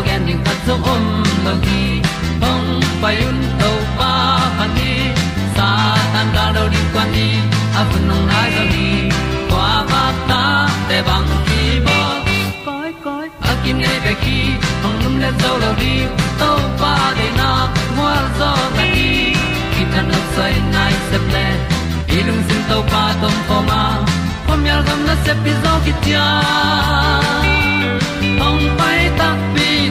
tu pi zo gen ding khat zo om lo gi hong pai un to pa pa ni sa tan da do di kwan ni a bu nong nai zo ni kwa ba ta te bang ki bo koi koi a kim nei be ki hong lum le zo lo di to pa de na mo zo ta ni ki tan no sai nai se ple ilung sin to pa tom ko ma. Pom yal gam na se pi zo ki tia hong pai ta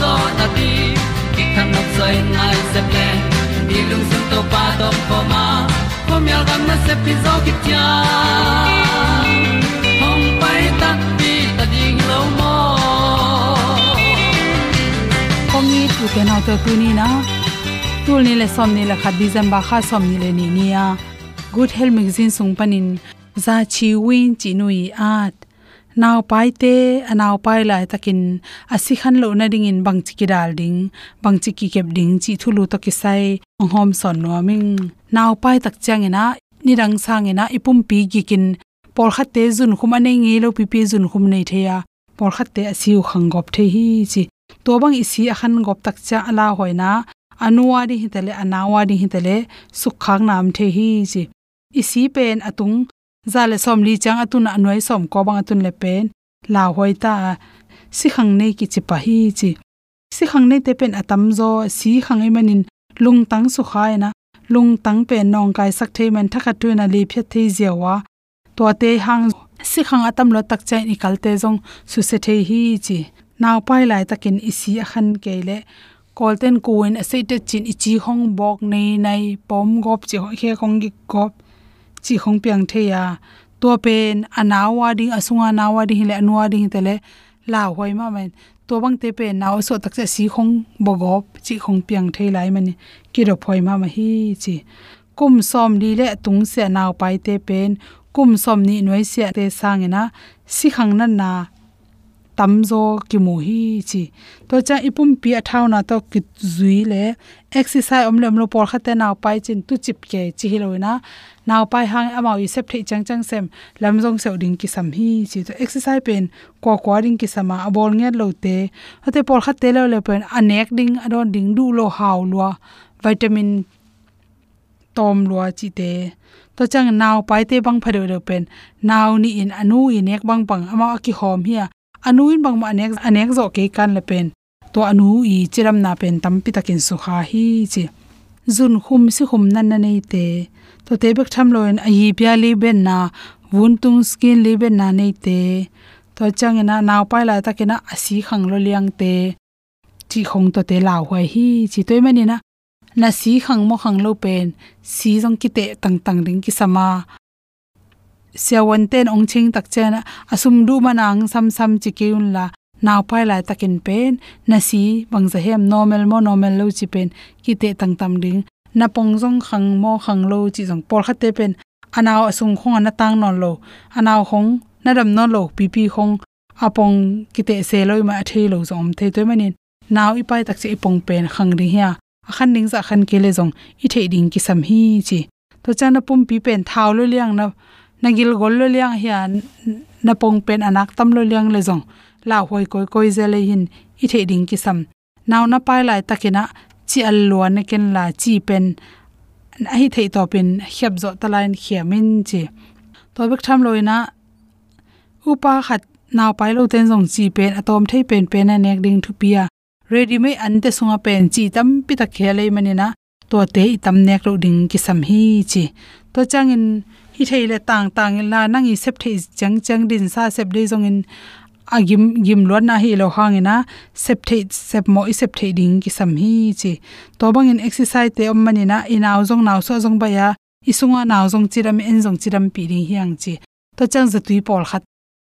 zo na ti ki kan nok sai nai se ple ni lung sun to pa do ko ma. Ko mi al gam na se pi zo ki tia hong pai ta pi ta ding lo mo komi tu ke na to tu ni na tul ni le som ni la khat ba kha som ni le ni nia à. good health magazine sung panin za chi win chi nui at नाउ पाइते अनाउ anaw pai lai takin asi khan lo na ding in bang chi ki dal ding bang chi ki kep ding, chi thulu to ki sai ong hom son no ming naw pai tak chang ina ni rang sang ina, ipum pi gi kin por khat te zun khum ane nge lo pi pi zun khum nei theya por khat te asiu khang gop the hi chi. To bang isi akhan gop tak cha ala hoina anuwa di hitale anawa di hitale sukhang nam the hi chi. Isi pen atung za le som li chang atun anoi som ko bang atun le pen. La hoi ta, si khang nei ki chi pa hi chi. Si khang nei te pen atam zo, si khang ei manin lung tang su khai na. Lung tang pe nong kai sak thei man thakha tu na li phe thei ziawa to te hang si khang atam lo tak chai ni kal te jong su se thei hi chi. Naw pai lai takin isi a khan ke le. Kolten kuin asate chin ichi hong bok nei nai, pom gop chi ho khe khong gi gop chi khong piang the ya to pen anawa ding asunga nawa ding le anwa ding tele la hoi ma men. To bang te pen naw so tak si khong bogop chi khong piang thei lai mani ki ro phoi ma ma hi chi. Kum som li le tung se naw pai te pen, kum som ni noi se te sangena si khang nan na tamzo ki mu hi chi. To cha ipum pi thau na to ki zui le exercise om le om lo por khate naw pai chin tu chip ke chi hi loina naw pai hang amau i sep thei chang chang sem lam jong se ding ki sam hi chi to exercise pen ko ko ding ki sama abol nge lo te. Ate por khate lo le pen, anek ding adon ding du lo haw lo vitamin tom lo chi te. To chang naw pai te bang phado lo pen naw ni in anu i nek bang bang amau ki hom hi anu in bang ma anek anek zo ke kan le pen. To anu i chiram na pen tam pi takin su kha hi chi zun khum si khum nan na nei te. To te bek tham loin a hi pya li ben na wun tung skin li ben na nei te. To chang na naw pai la takena asi khang lo liang te. Chi khong to te law hoi hi, chi toy mani na na si khang mo khang lo pen, si jong ki te, tang tang ding ki sama. Siawan ten ong ching tak chen asum du manang sam sam chi keun la. नाउ pai lai takin pen na si bang za hem normal mo normal lo chi pen ki te tang tam ding na pong jong khang mo, khang lo chi jong por kha te pen anaw asung khong na tang non lo. Anaw khong na dam no lo pi pi khong apong ki te se loi ma the lo zom the toy manin. Naw i pai tak chi ipong pen khang ri hia. Khan ning za khan ke le jong i the ding ki sam hi chi. To chana pum pi pen thaw lo liang na, nagil gol lo liang hian na pong pen anak tam lo liang le jong la hoi koi koi zele hin i the ding ki sam. Naw na pai lai takina, chi al lo ne ken la chi pen a hi thei to pen hyap zo ta lain khiamin chi. To bek tham loina upa khat naw pai lo ten jong chi pen, atom thei pen pen a nek ding thu pia. Ready me an te sunga pen chi tam pi ta khele manina to te tam nek lo ding ki sam hi chi. To changin hi theile tang tang la nang i sep thei chang chang din sa sep de zong in agim, gim lo na hi lo hangina sep thei, sep mo i sep ding ki sam hi chi. To bang in exercise te om mani na inaw jong naw so jong ba ya isunga naw jong chiram, en jong chiram pi ding hiang chi. To chang za tui pol khat.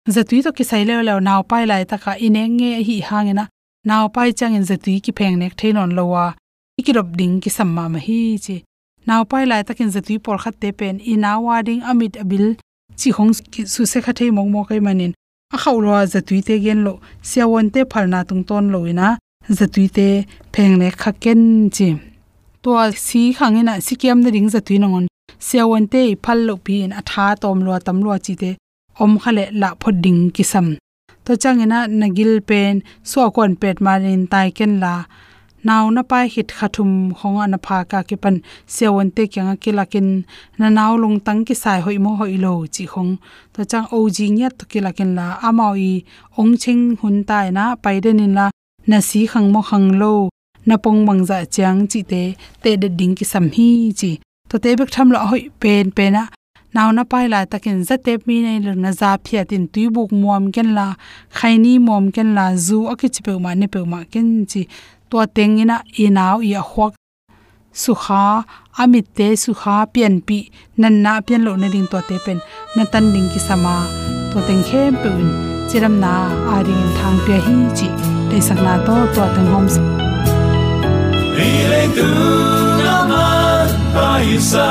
Za tui to ki sai le lo naw pai lai ta ka ineng nge hi hangina naw pai chang in za tui ki pheng nek theinon lowa ikirop ding ki sam ma hi chi. Naw pai lai takin zatui pol khat te pen in awading amit abil, chi hong su se kha thei mong mo kai manin a khaw lo zatui te gen lo. Siawon te phalna tung ton lo ina. Zatui te pheng le kha ken chi. To si khangena sikiam na ring zatui nongon. Siawon te phal lo pi in atha tom lo tam lo chi te. Om khale la phoding ki sam to changena nagil pen so kon pet marin tai ken la. नाउ न पाइ hit खाथुम khonga na pha का ke pan sewon te kyang ke lakin na naw lung tang ki sai hoi mo hoi lo chi khong. To chang o ji nya to ke lakin la amao i ong ching hun tai na pai de nin la na si khang mo khang lo na pong mang za chang chi te te de ding ki sam hi chi. To te bek tham lo hoi pen pe na naw na pai la takin za te mi nei lo na za phia tin tui buk muam ken la, khaini mom ken la zu akichi pe ma ne pe ma ken chi. To tengina inaw ya hwak sukha amit te sukha pian pi nan na pian lo na ding to te pen na tan ding ki sama to teng khem pe un chiram na a ring thang pe hi chi te sak na to to teng hom Đi lên tu na man pa isa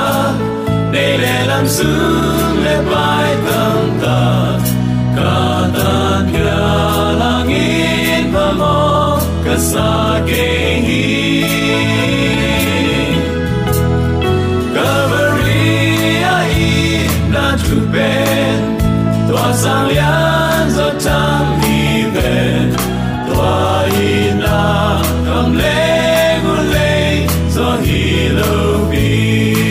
để lệ làm sương lệ bài tâm ta cả ta kia kasagehi Kavaria ai na trupen Tua sang lian zo tam hi ven Tua i na kam le gu le zo hi lo bi.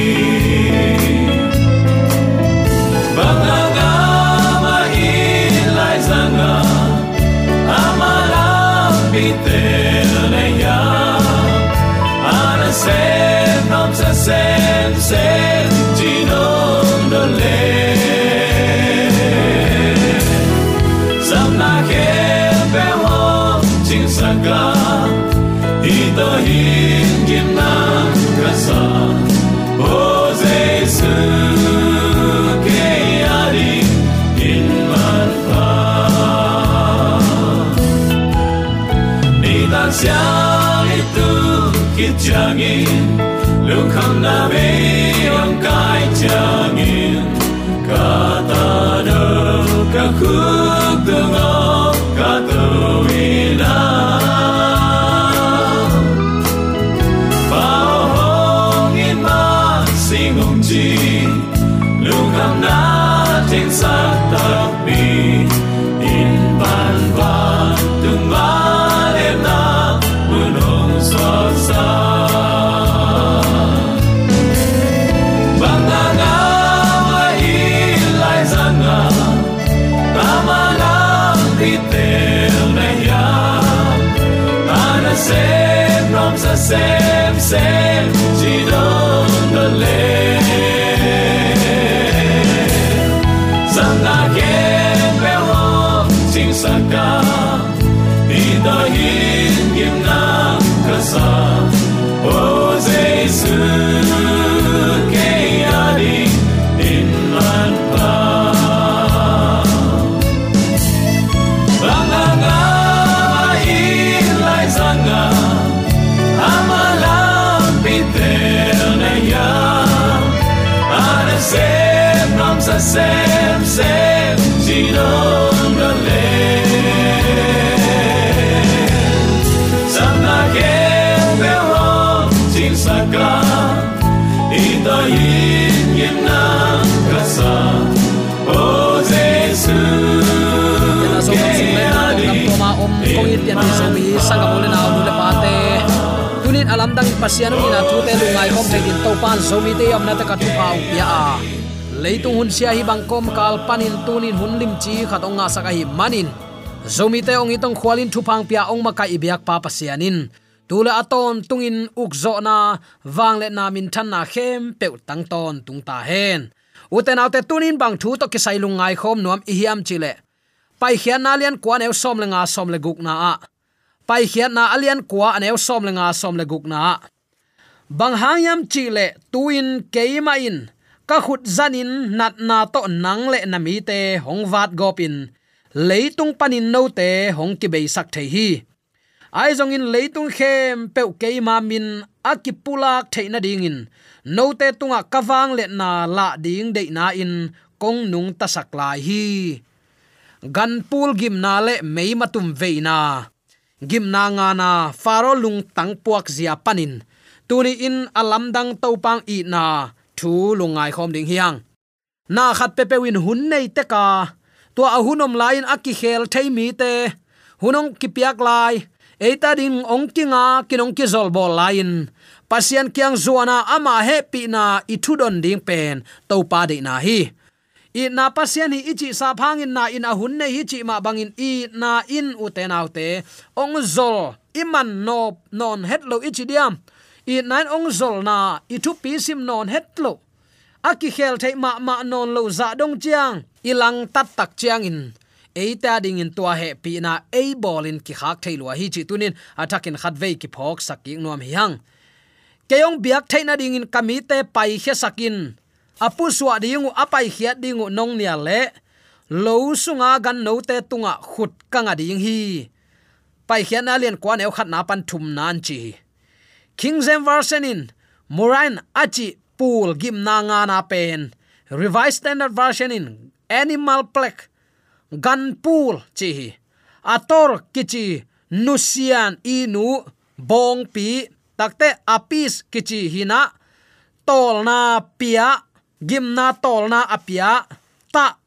Changin lu kham na be ong kai pasian ni na thu te lu ngai kom thekin to pan so mi te yam na ta ka thu pau ya a. Leitung hun sia hi bang kom kal panin tunin hun lim chi khat ong nga saka hi manin. Zomi te ong itong khwalin thu pang pia ong maka biak pa pasianin. Tula aton tungin ukzo na wangle na min than na khem pe tang ton tung ta hen. Uten autte tunin bang thu to kisai lungai khom nuam i hiam chile pai khian na lian kwa neu som lenga som le guk na a pai khian na alian kwa aneu som lenga som le guk na. Bang hangyam chile tuin keima in ka khut zanin nat na to nang le na mi te hong wat gopin, leitung panin no te hong ki bei sak the hi. Ai zong in leitung khem pe keima min akipulak theina ding in, no te tunga kawang le na la ding de na in, kong nung ta sak lai hi. Gan pul gim na le mei matum veina gimna nga na faro lung tang puak zia panin. Tuni in alam dang topang i na thu lungai khom ding hiang. Na khat pe pe win hun nei te ka. Tua hunom lain aki khel thei mi te. Hunong ki piak lai. Eita ding ong kinga kinong ki zol bol lain. Pasian kyang zuana ama happy na ithudon ding pen. To pa de na hi i na pasian hi ichi sa phangin na in ahun nei hi chi ma bangin i na in uten autte ong zol iman no, non het lo ichi diam. I nine ong zol na i thu pi sim non het lo. Aki khel thei ma ma non lo za dong chiang. Ilang tat tak chiang in. Eita ding in tua he pi na e in ki khak thei lo hi chi tunin. Atakin khat ve ki phok saking nuam hi hang. Keyong biak theina ding in kamite pai khe sakin apu suwa dingu apai khiat dingu nong nia le lo sunga gan no te tunga khut kanga ding hi. Pai khian lien kwa ne khat na pan thum nan chi. King zem version in morain achi pool gim na nga na pen. Revised standard version in animal Plek, gun pool chi hi. Ator kichi nusian inu bong pi takte apis kichi hina tolna pia gim tolna tol na apia, ta,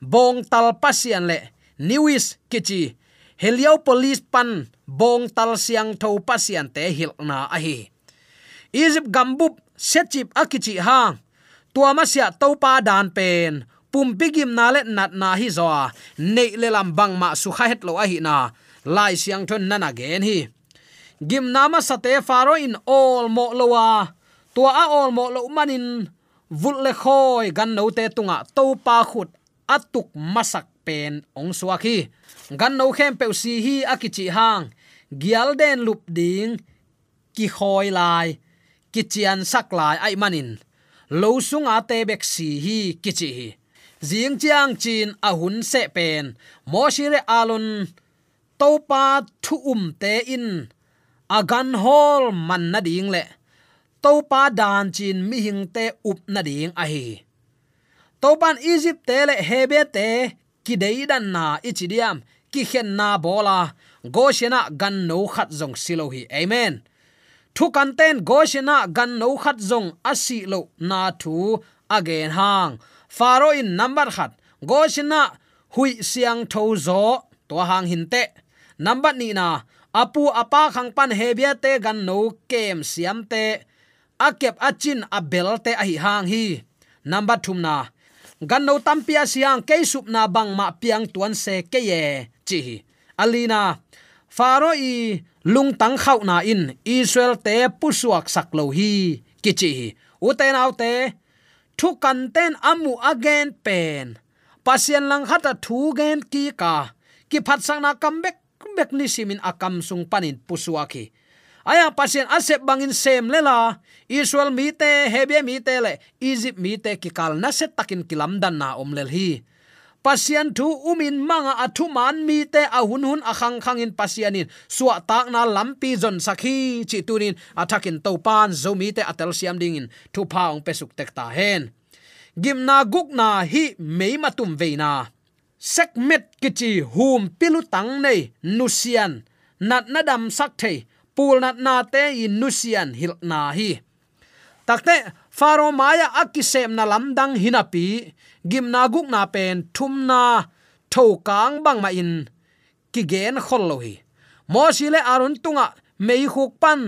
bong tal pasian le. Niwis kichi heliopolis pan bong tal siang tho pasian te hil na a hi egypt gambup sechip akichi hang tuama sia topa dan pen. Pum bigim na le nat na hi zo nei le lam bang ma su kha het lo a hi na. Lai siang thon nana gen hi. Gim nama sate faro in all mo lowa tua a all mo lo manin vul le khoi gan no te tunga to pa khut atuk masak pen ong suaki gan no khem pe si hi akichi hang gial den lup ding ki khoi lai ki chian sak lai ai manin lo sunga te bek si hi kichi hi. Zing chiang chin a hun se pen mo shire alon topa thu um te in. Agan hol man na ding le topa dan chin mi hing te up na ding a hi topan egypt te le hebe te, ki dei dan na ichidiam ki khen na bola, goshena gan no khat jong silo hi. Amen. Thu kan ten goshena gan no khat jong asi lo na thu again hang. Faro in number khat, goshena hui siang tho zo, to hang hin te. Number ni na, apu apa khang pan hebia te gan no kem siam te akep achin abel te ahi hang hi. Number thum na gan no tampia siang ke sup na bang ma piang tuan se ke ye, chi alina faro i lung tang khau na in israel te pusuak sak lo hi kichi u te nau te, thu kan ten amu again pen. Pasien lang hata thu gen ki ka. Ki phat sang na comeback comeback ni simin akam sung panin pusuaki aya pasien asep bangin sem lela. Israel mi te hebe mi te le, egypt mi te ki kal na se takin kilam dan na omlel hi. Pasian thu umin manga athu man mi te a hun hun akhang khangin pasianin. Suwa tak na lampi zon sakhi chi tunin. Athakin to pan zo mi te atel siam dingin. Thu pa ong pesuk tek ta hen. Gimna gukna hi meima tum veina sekmet kichi hum pilu tang nei nusian nat nadam sak thei pul nat na te in nusian hil na hi takte faro maya akisem na lamdang hinapi gimna guk na pen thumna thokang bang ma in ki gen khol hi mo si arun tunga mei khuk pan,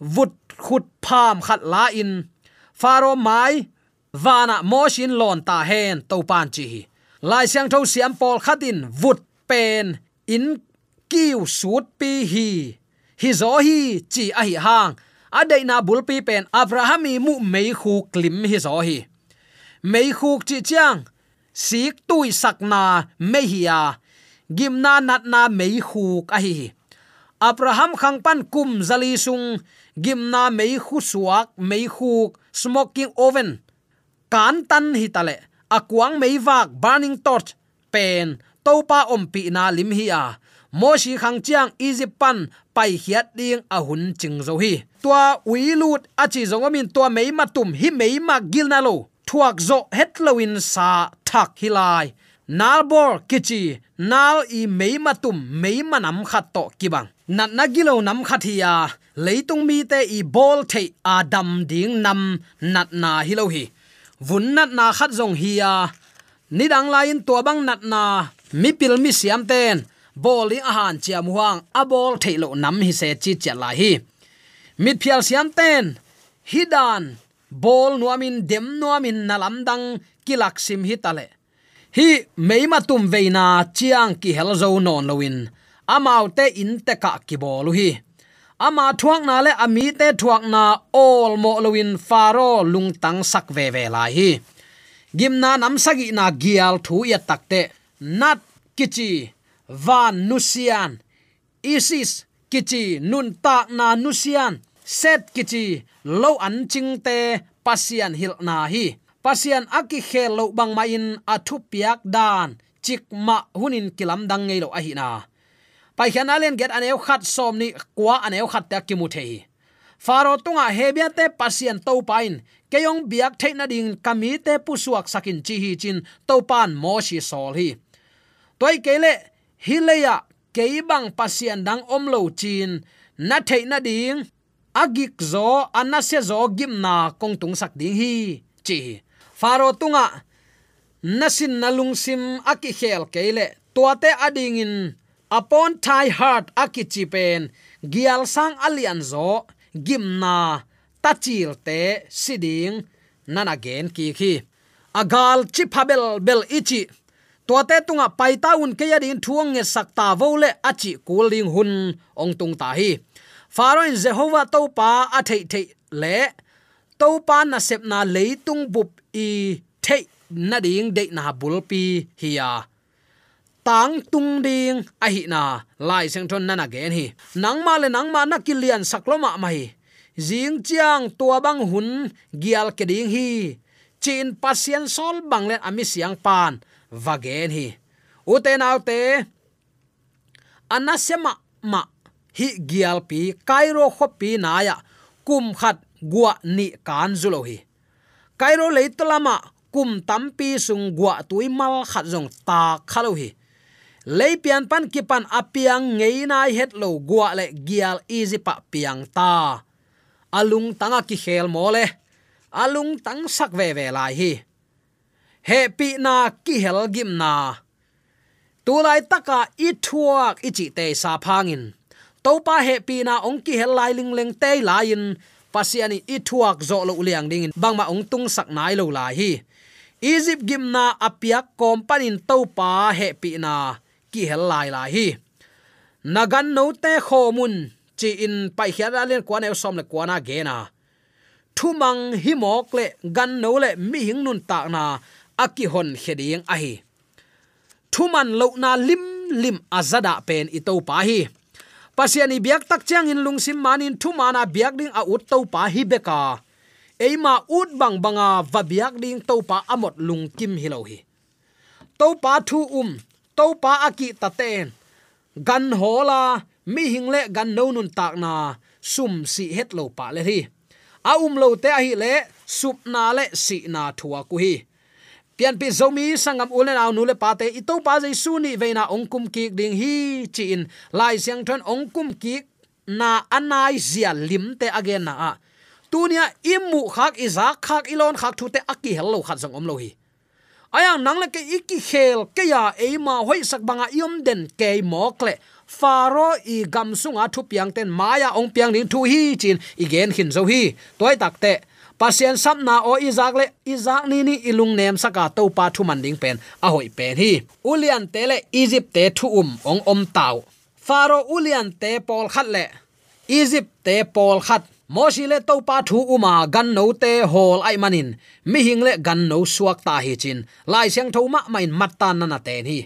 vut khut pham khat la in. Faro mai, vana mo shin lon ta hen to pan chi hi lai siang tho siam pol khatin vut pen in kiu sut pi hi hi zo hi, chi a hi hang. A dei na bul pi pen abrahami mu mei khu klim hi zo hi. Mei khu chi chang sik tui sakna me Gim gimna nat na mei khu a hi abraham khang pan kum zali sung. Gimna mei khu suak mei khu smoking oven. Kan tan hi tale akwang meivak burning torch pen. Topa ompi na lim hi a mo shi khang chiang egypt pan pai hiat ding a hun ching zo hi. Tua uilut achi zongomin tua meima tum hi meima gilna lo. Thuak zo hetlowin sa thak hilai nalbor kichi nal i meima tum meima nam khat to kibang nat na gilo nam khat hiya leitung mi te i bol thei adam ding nam nat na hilo hi. Vun nat na khat zong hi ya dang lain tua bang nat na mi pil mi siam ten boli li ahan à chiam huang a bol thailo nam hi se chi cha la hi. Mit phial siam ten hi dan bol nuamin dem nuamin nalam dang kilak sim hi tale hi meima tum veina chiang ki hel zo non lowin amaute in te ka ki bolu hi. Ama thuak na le ami te thuak na all mo lowin faro lung tang sak ve ve lai hi. Gimna nam sagi na gial thu ya takte nat kichi van nusian. Isis, kichi nun ta na nusian. Set, kichi lo an ching te, pasian hil na hi. Pasian aki khel lo bang ma in athu piak dan. Chik ma hunin kilam dang ngei lo a hi na. Pai khian alen get aneu khat som ni, kwa aneu khat ta ki mu thei. Faro tunga hebia te pasian to pain keyong biak theina ding, kami te pusuak sakin chi hi chin, to pan mo shi sol hi. Toy kele hileya keibang pasien dang omlo chin na theina ding agik zo anase zo gimna kong tung sak ding hi chi faro tunga nasin nalungsim aki khel keile tuate ading in upon thai heart akichi pen gial sang alian zo gimna tachil te siding nana gen ki khi. Agal chi phabel bel ichi to te tunga paita un ke ya din thuang nge sakta vole achi kuling hun ong tung ta hi. Faroin jehovah to pa a thei thei le. To pa na sep na leitung bup i thei na ding de na bulpi hiya tang tung ding a hi na lai seng thon na gen hi. Nang ma le nang ma na kilian sakloma mai jing chiang tua bang hun gial ke ding hi. Chin pasien sol bang le ami siang pan vagen hi. Uten autte anasema ma hi gial pi kairo khopi naya kum khat gua ni kan zulo hi. Kairo leitlama kum tampi sung gua tui mal khat jong ta khalo hi. Leipian pan kipan apiang ngei nai het lo gua le gial easy pa piang ta. Alung tanga ki khel mole. Alung tang sak ve ve lai hi he pi na ki hel gim na. Tu lai taka i thuak i chi te sa phangin. To pa he pi na ong ki hel lai ling leng te lain. Pasiani i thuak zo lo liang ding bang ma ong tung sak nai lo lai hi. Egypt gim na apiak kompanin to pa he pi na ki hel lai lai hi. Nagan no te khomun. Chi in pai hiara len kwan e som le kwana ge na. Thumang hi mok le gan no le mi hing nun ta na aki hon heding ahi. Thuman lo na lim lim azada pen ito pa hi. Pasiani biak tak chang in lungsim manin thumana biak ding a ut to pa hi beka. Eima ut bang banga va biak ding to pa amot lung kim hilo hi. To pa thu um to pa aki taten gan hola mi hingle gan no nun tak na, sum si het lo pa le hi. A um lo te a hi le, sup na le si na thua ku hi pian pi zomi sangam ulen aw nule pate ito pa jai suni veina ongkum ki ding hi chi in. Lai siang thon ongkum ki na anai zia lim te again na a. Tunia imu khak iza khak ilon khak thu te aki hello khat jong om lo hi. Ayang nang le ke iki khel ke ya eima hoi sak banga yom den ke mokle faro i gam sunga thu piang ten maya ong piang ni thu hi chin. Igen hin zo hi. Toy takte te pasien na o izak le izak ni ni ilung nem saka to pa thu man ding pen. A hoi pen hi. Ulian te le egypt te thu um ong om tau. Faro ulian te pol khat le. Egypt te pol khat. Moshi le to pa thu uma gan no te hol ai manin. Mi hing le gan no suak ta hi chin. Lai siang tho ma main mat tan na na ten hi.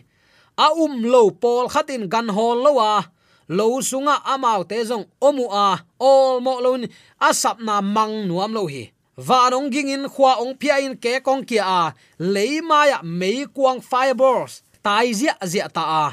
A um lo pol khatin gan hol lo wa lo sunga amau te zong omu a. Ol mo lo asap na mang nuam lo hi vanong ging in khwa ong pia in ke kong kia à, à. a leima ya mei kuang fibers tai zia zia ta a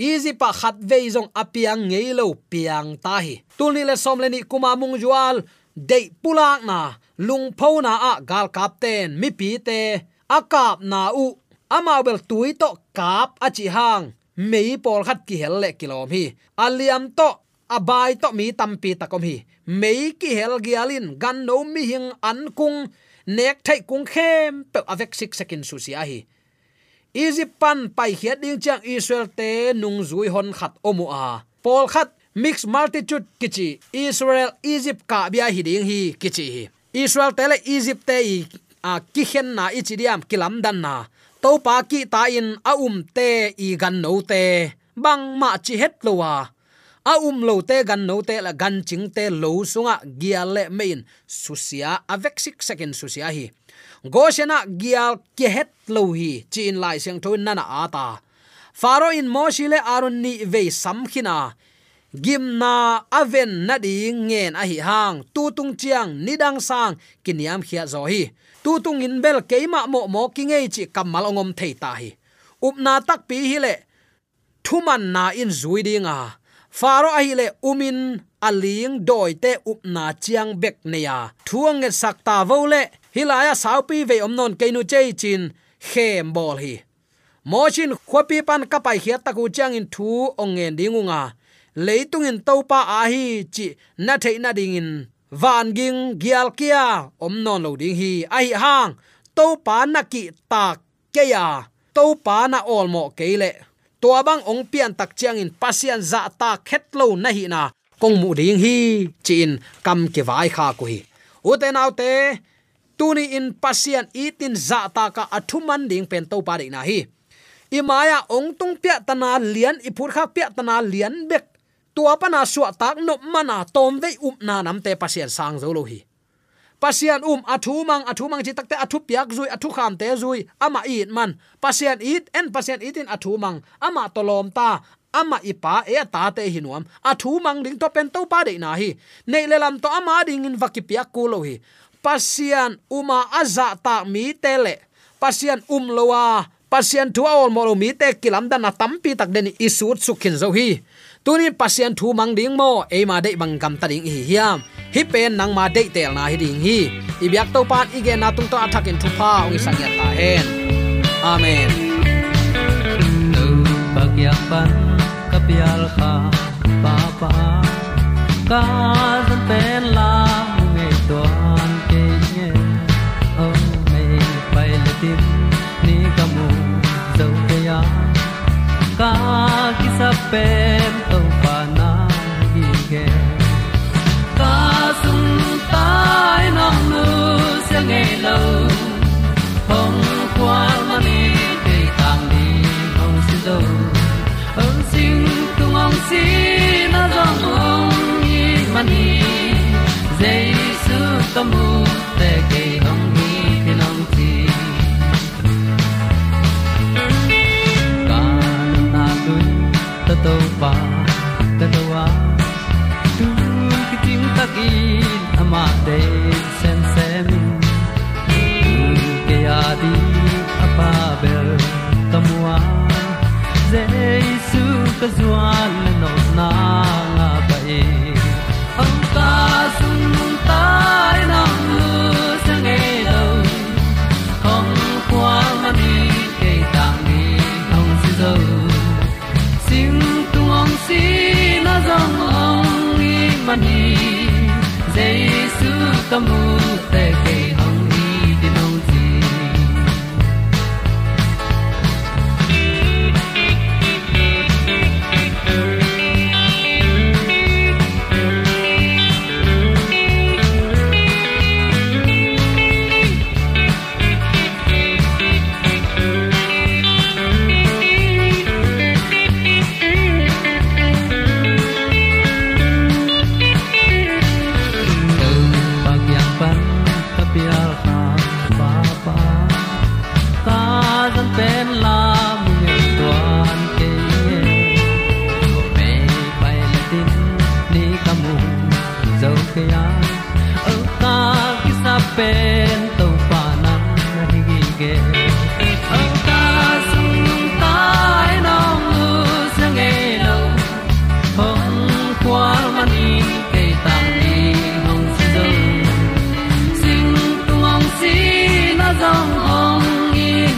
easy pa khat ve zong apiang ngei lo piang ta hi. Tulni le som le ni kuma mung jual de pulak na lung pho na a, gal captain mi pi te akap na u amawbel tui to kap achi hang mei pol khat ki hel le kilom hi aliam to abai to mi tampi takom hi mei ki hel gialin gan no mi hing an kung nek thai kung khem pe avek sik sekin su si hi. Easy pan pai hiat ding chang israel te nung zui hon khat omu a. Pol khat mix multitude kichi israel, egypt ka bia hi ding hi kichi hi. Israel te le egypt te i a à, ki hen na i chidiam kilam dan na. To pa ki ta in a um te i gan no te bang ma chi het lo wa à a um lo te, gan no te, la gan ching te, lo sunga gial le main susia avek sik second susia hi. Goshena gial ke het lo hi. Chin lai siang thoi nana ata faro in moshi le aron ni ve sam khina gimna aven na ding ngen a hi hang. Tu tung chiang nidang sang kiniam khia zo hi. Tu tung in bel keima mo mo kingei chi kamal ongom thei ta hi. Upna tak pi hi le. Thuman na in zuidinga faro a hile umin aling doi te upna chiang bek neya thuang nge sakta vole hilaya saupi ve omnon keinu chei chin khem bol hi. Mochin khopi pan kapai hiat taku chiang in thu ongen dingunga leitung in topa a hi chi na thei na ding in van ging gial kia omnon lo ding hi. Ai hang topa na ki tak keya topa na olmo keile tua bang ong pian tak chiang in pasian za ta khetlo na hi na. Kong mu ding hi, chin kam ke vai kha ko hi. Uten autte tuni in pasian itin za ta ka athuman ding pen to pare na hi. Imaya ong tung pya tana lian ipur kha pya tana lian bek. Tua pa suwa tak no mana tom ve up na nam te pasian sang zo lo hi pasian um athu mang athu mang chi takte, athu piak zui, athu kham te zui, ama it man. Pasian it en pasian itin athu mang. Ama tolom ta, ama ipa e ta te hinuam athu mang ding to pen to pa de na hi. Nei le lam to ama ding in vakipia ku lo hi. Pasian uma aza ta mi tele pasian um lowa pasian tu ol mo mi te kilam dan na tampi tak deni isut sukhin zo hi. Tunin pasian thu mang ding mo e ma dei bang kam ta ding hi hiam hi pen nang ma dei tel na hi ding hi ibyak to pan ige na tung to attack in thu pha ong sang ya ta hen amen tu bak yak pan kapial kha pa pa ka san pen la nge tuan ke nye ông me pai le tim ni kamu zo ke ya ka ki sa pen tâm hồn mu kỳ hồng đi ni ke chi. Ti na tu ta tô pa ta tô wa tu ki tim ta ki ama de sen se mi ke ya di apa bel kamua su ka zuan Giêsu ka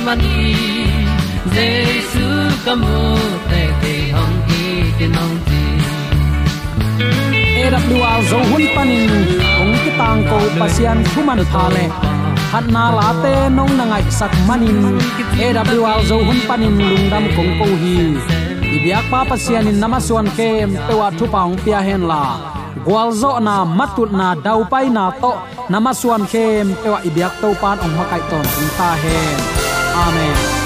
mani jesu kamu te te hong i ke nong ti AWR zo hun panin ong ki tang ko pasian thuman phale khat na la te nong na ngai sak manin AWR zo hun panin lungdam kong ko hi ibyak pa pasian in namaswan kem pewa thu paung pia hen la. Gwalzo na matut na dau pai na to. Namaswan kem pewa ibyak to pan ong makai ton ta hen amen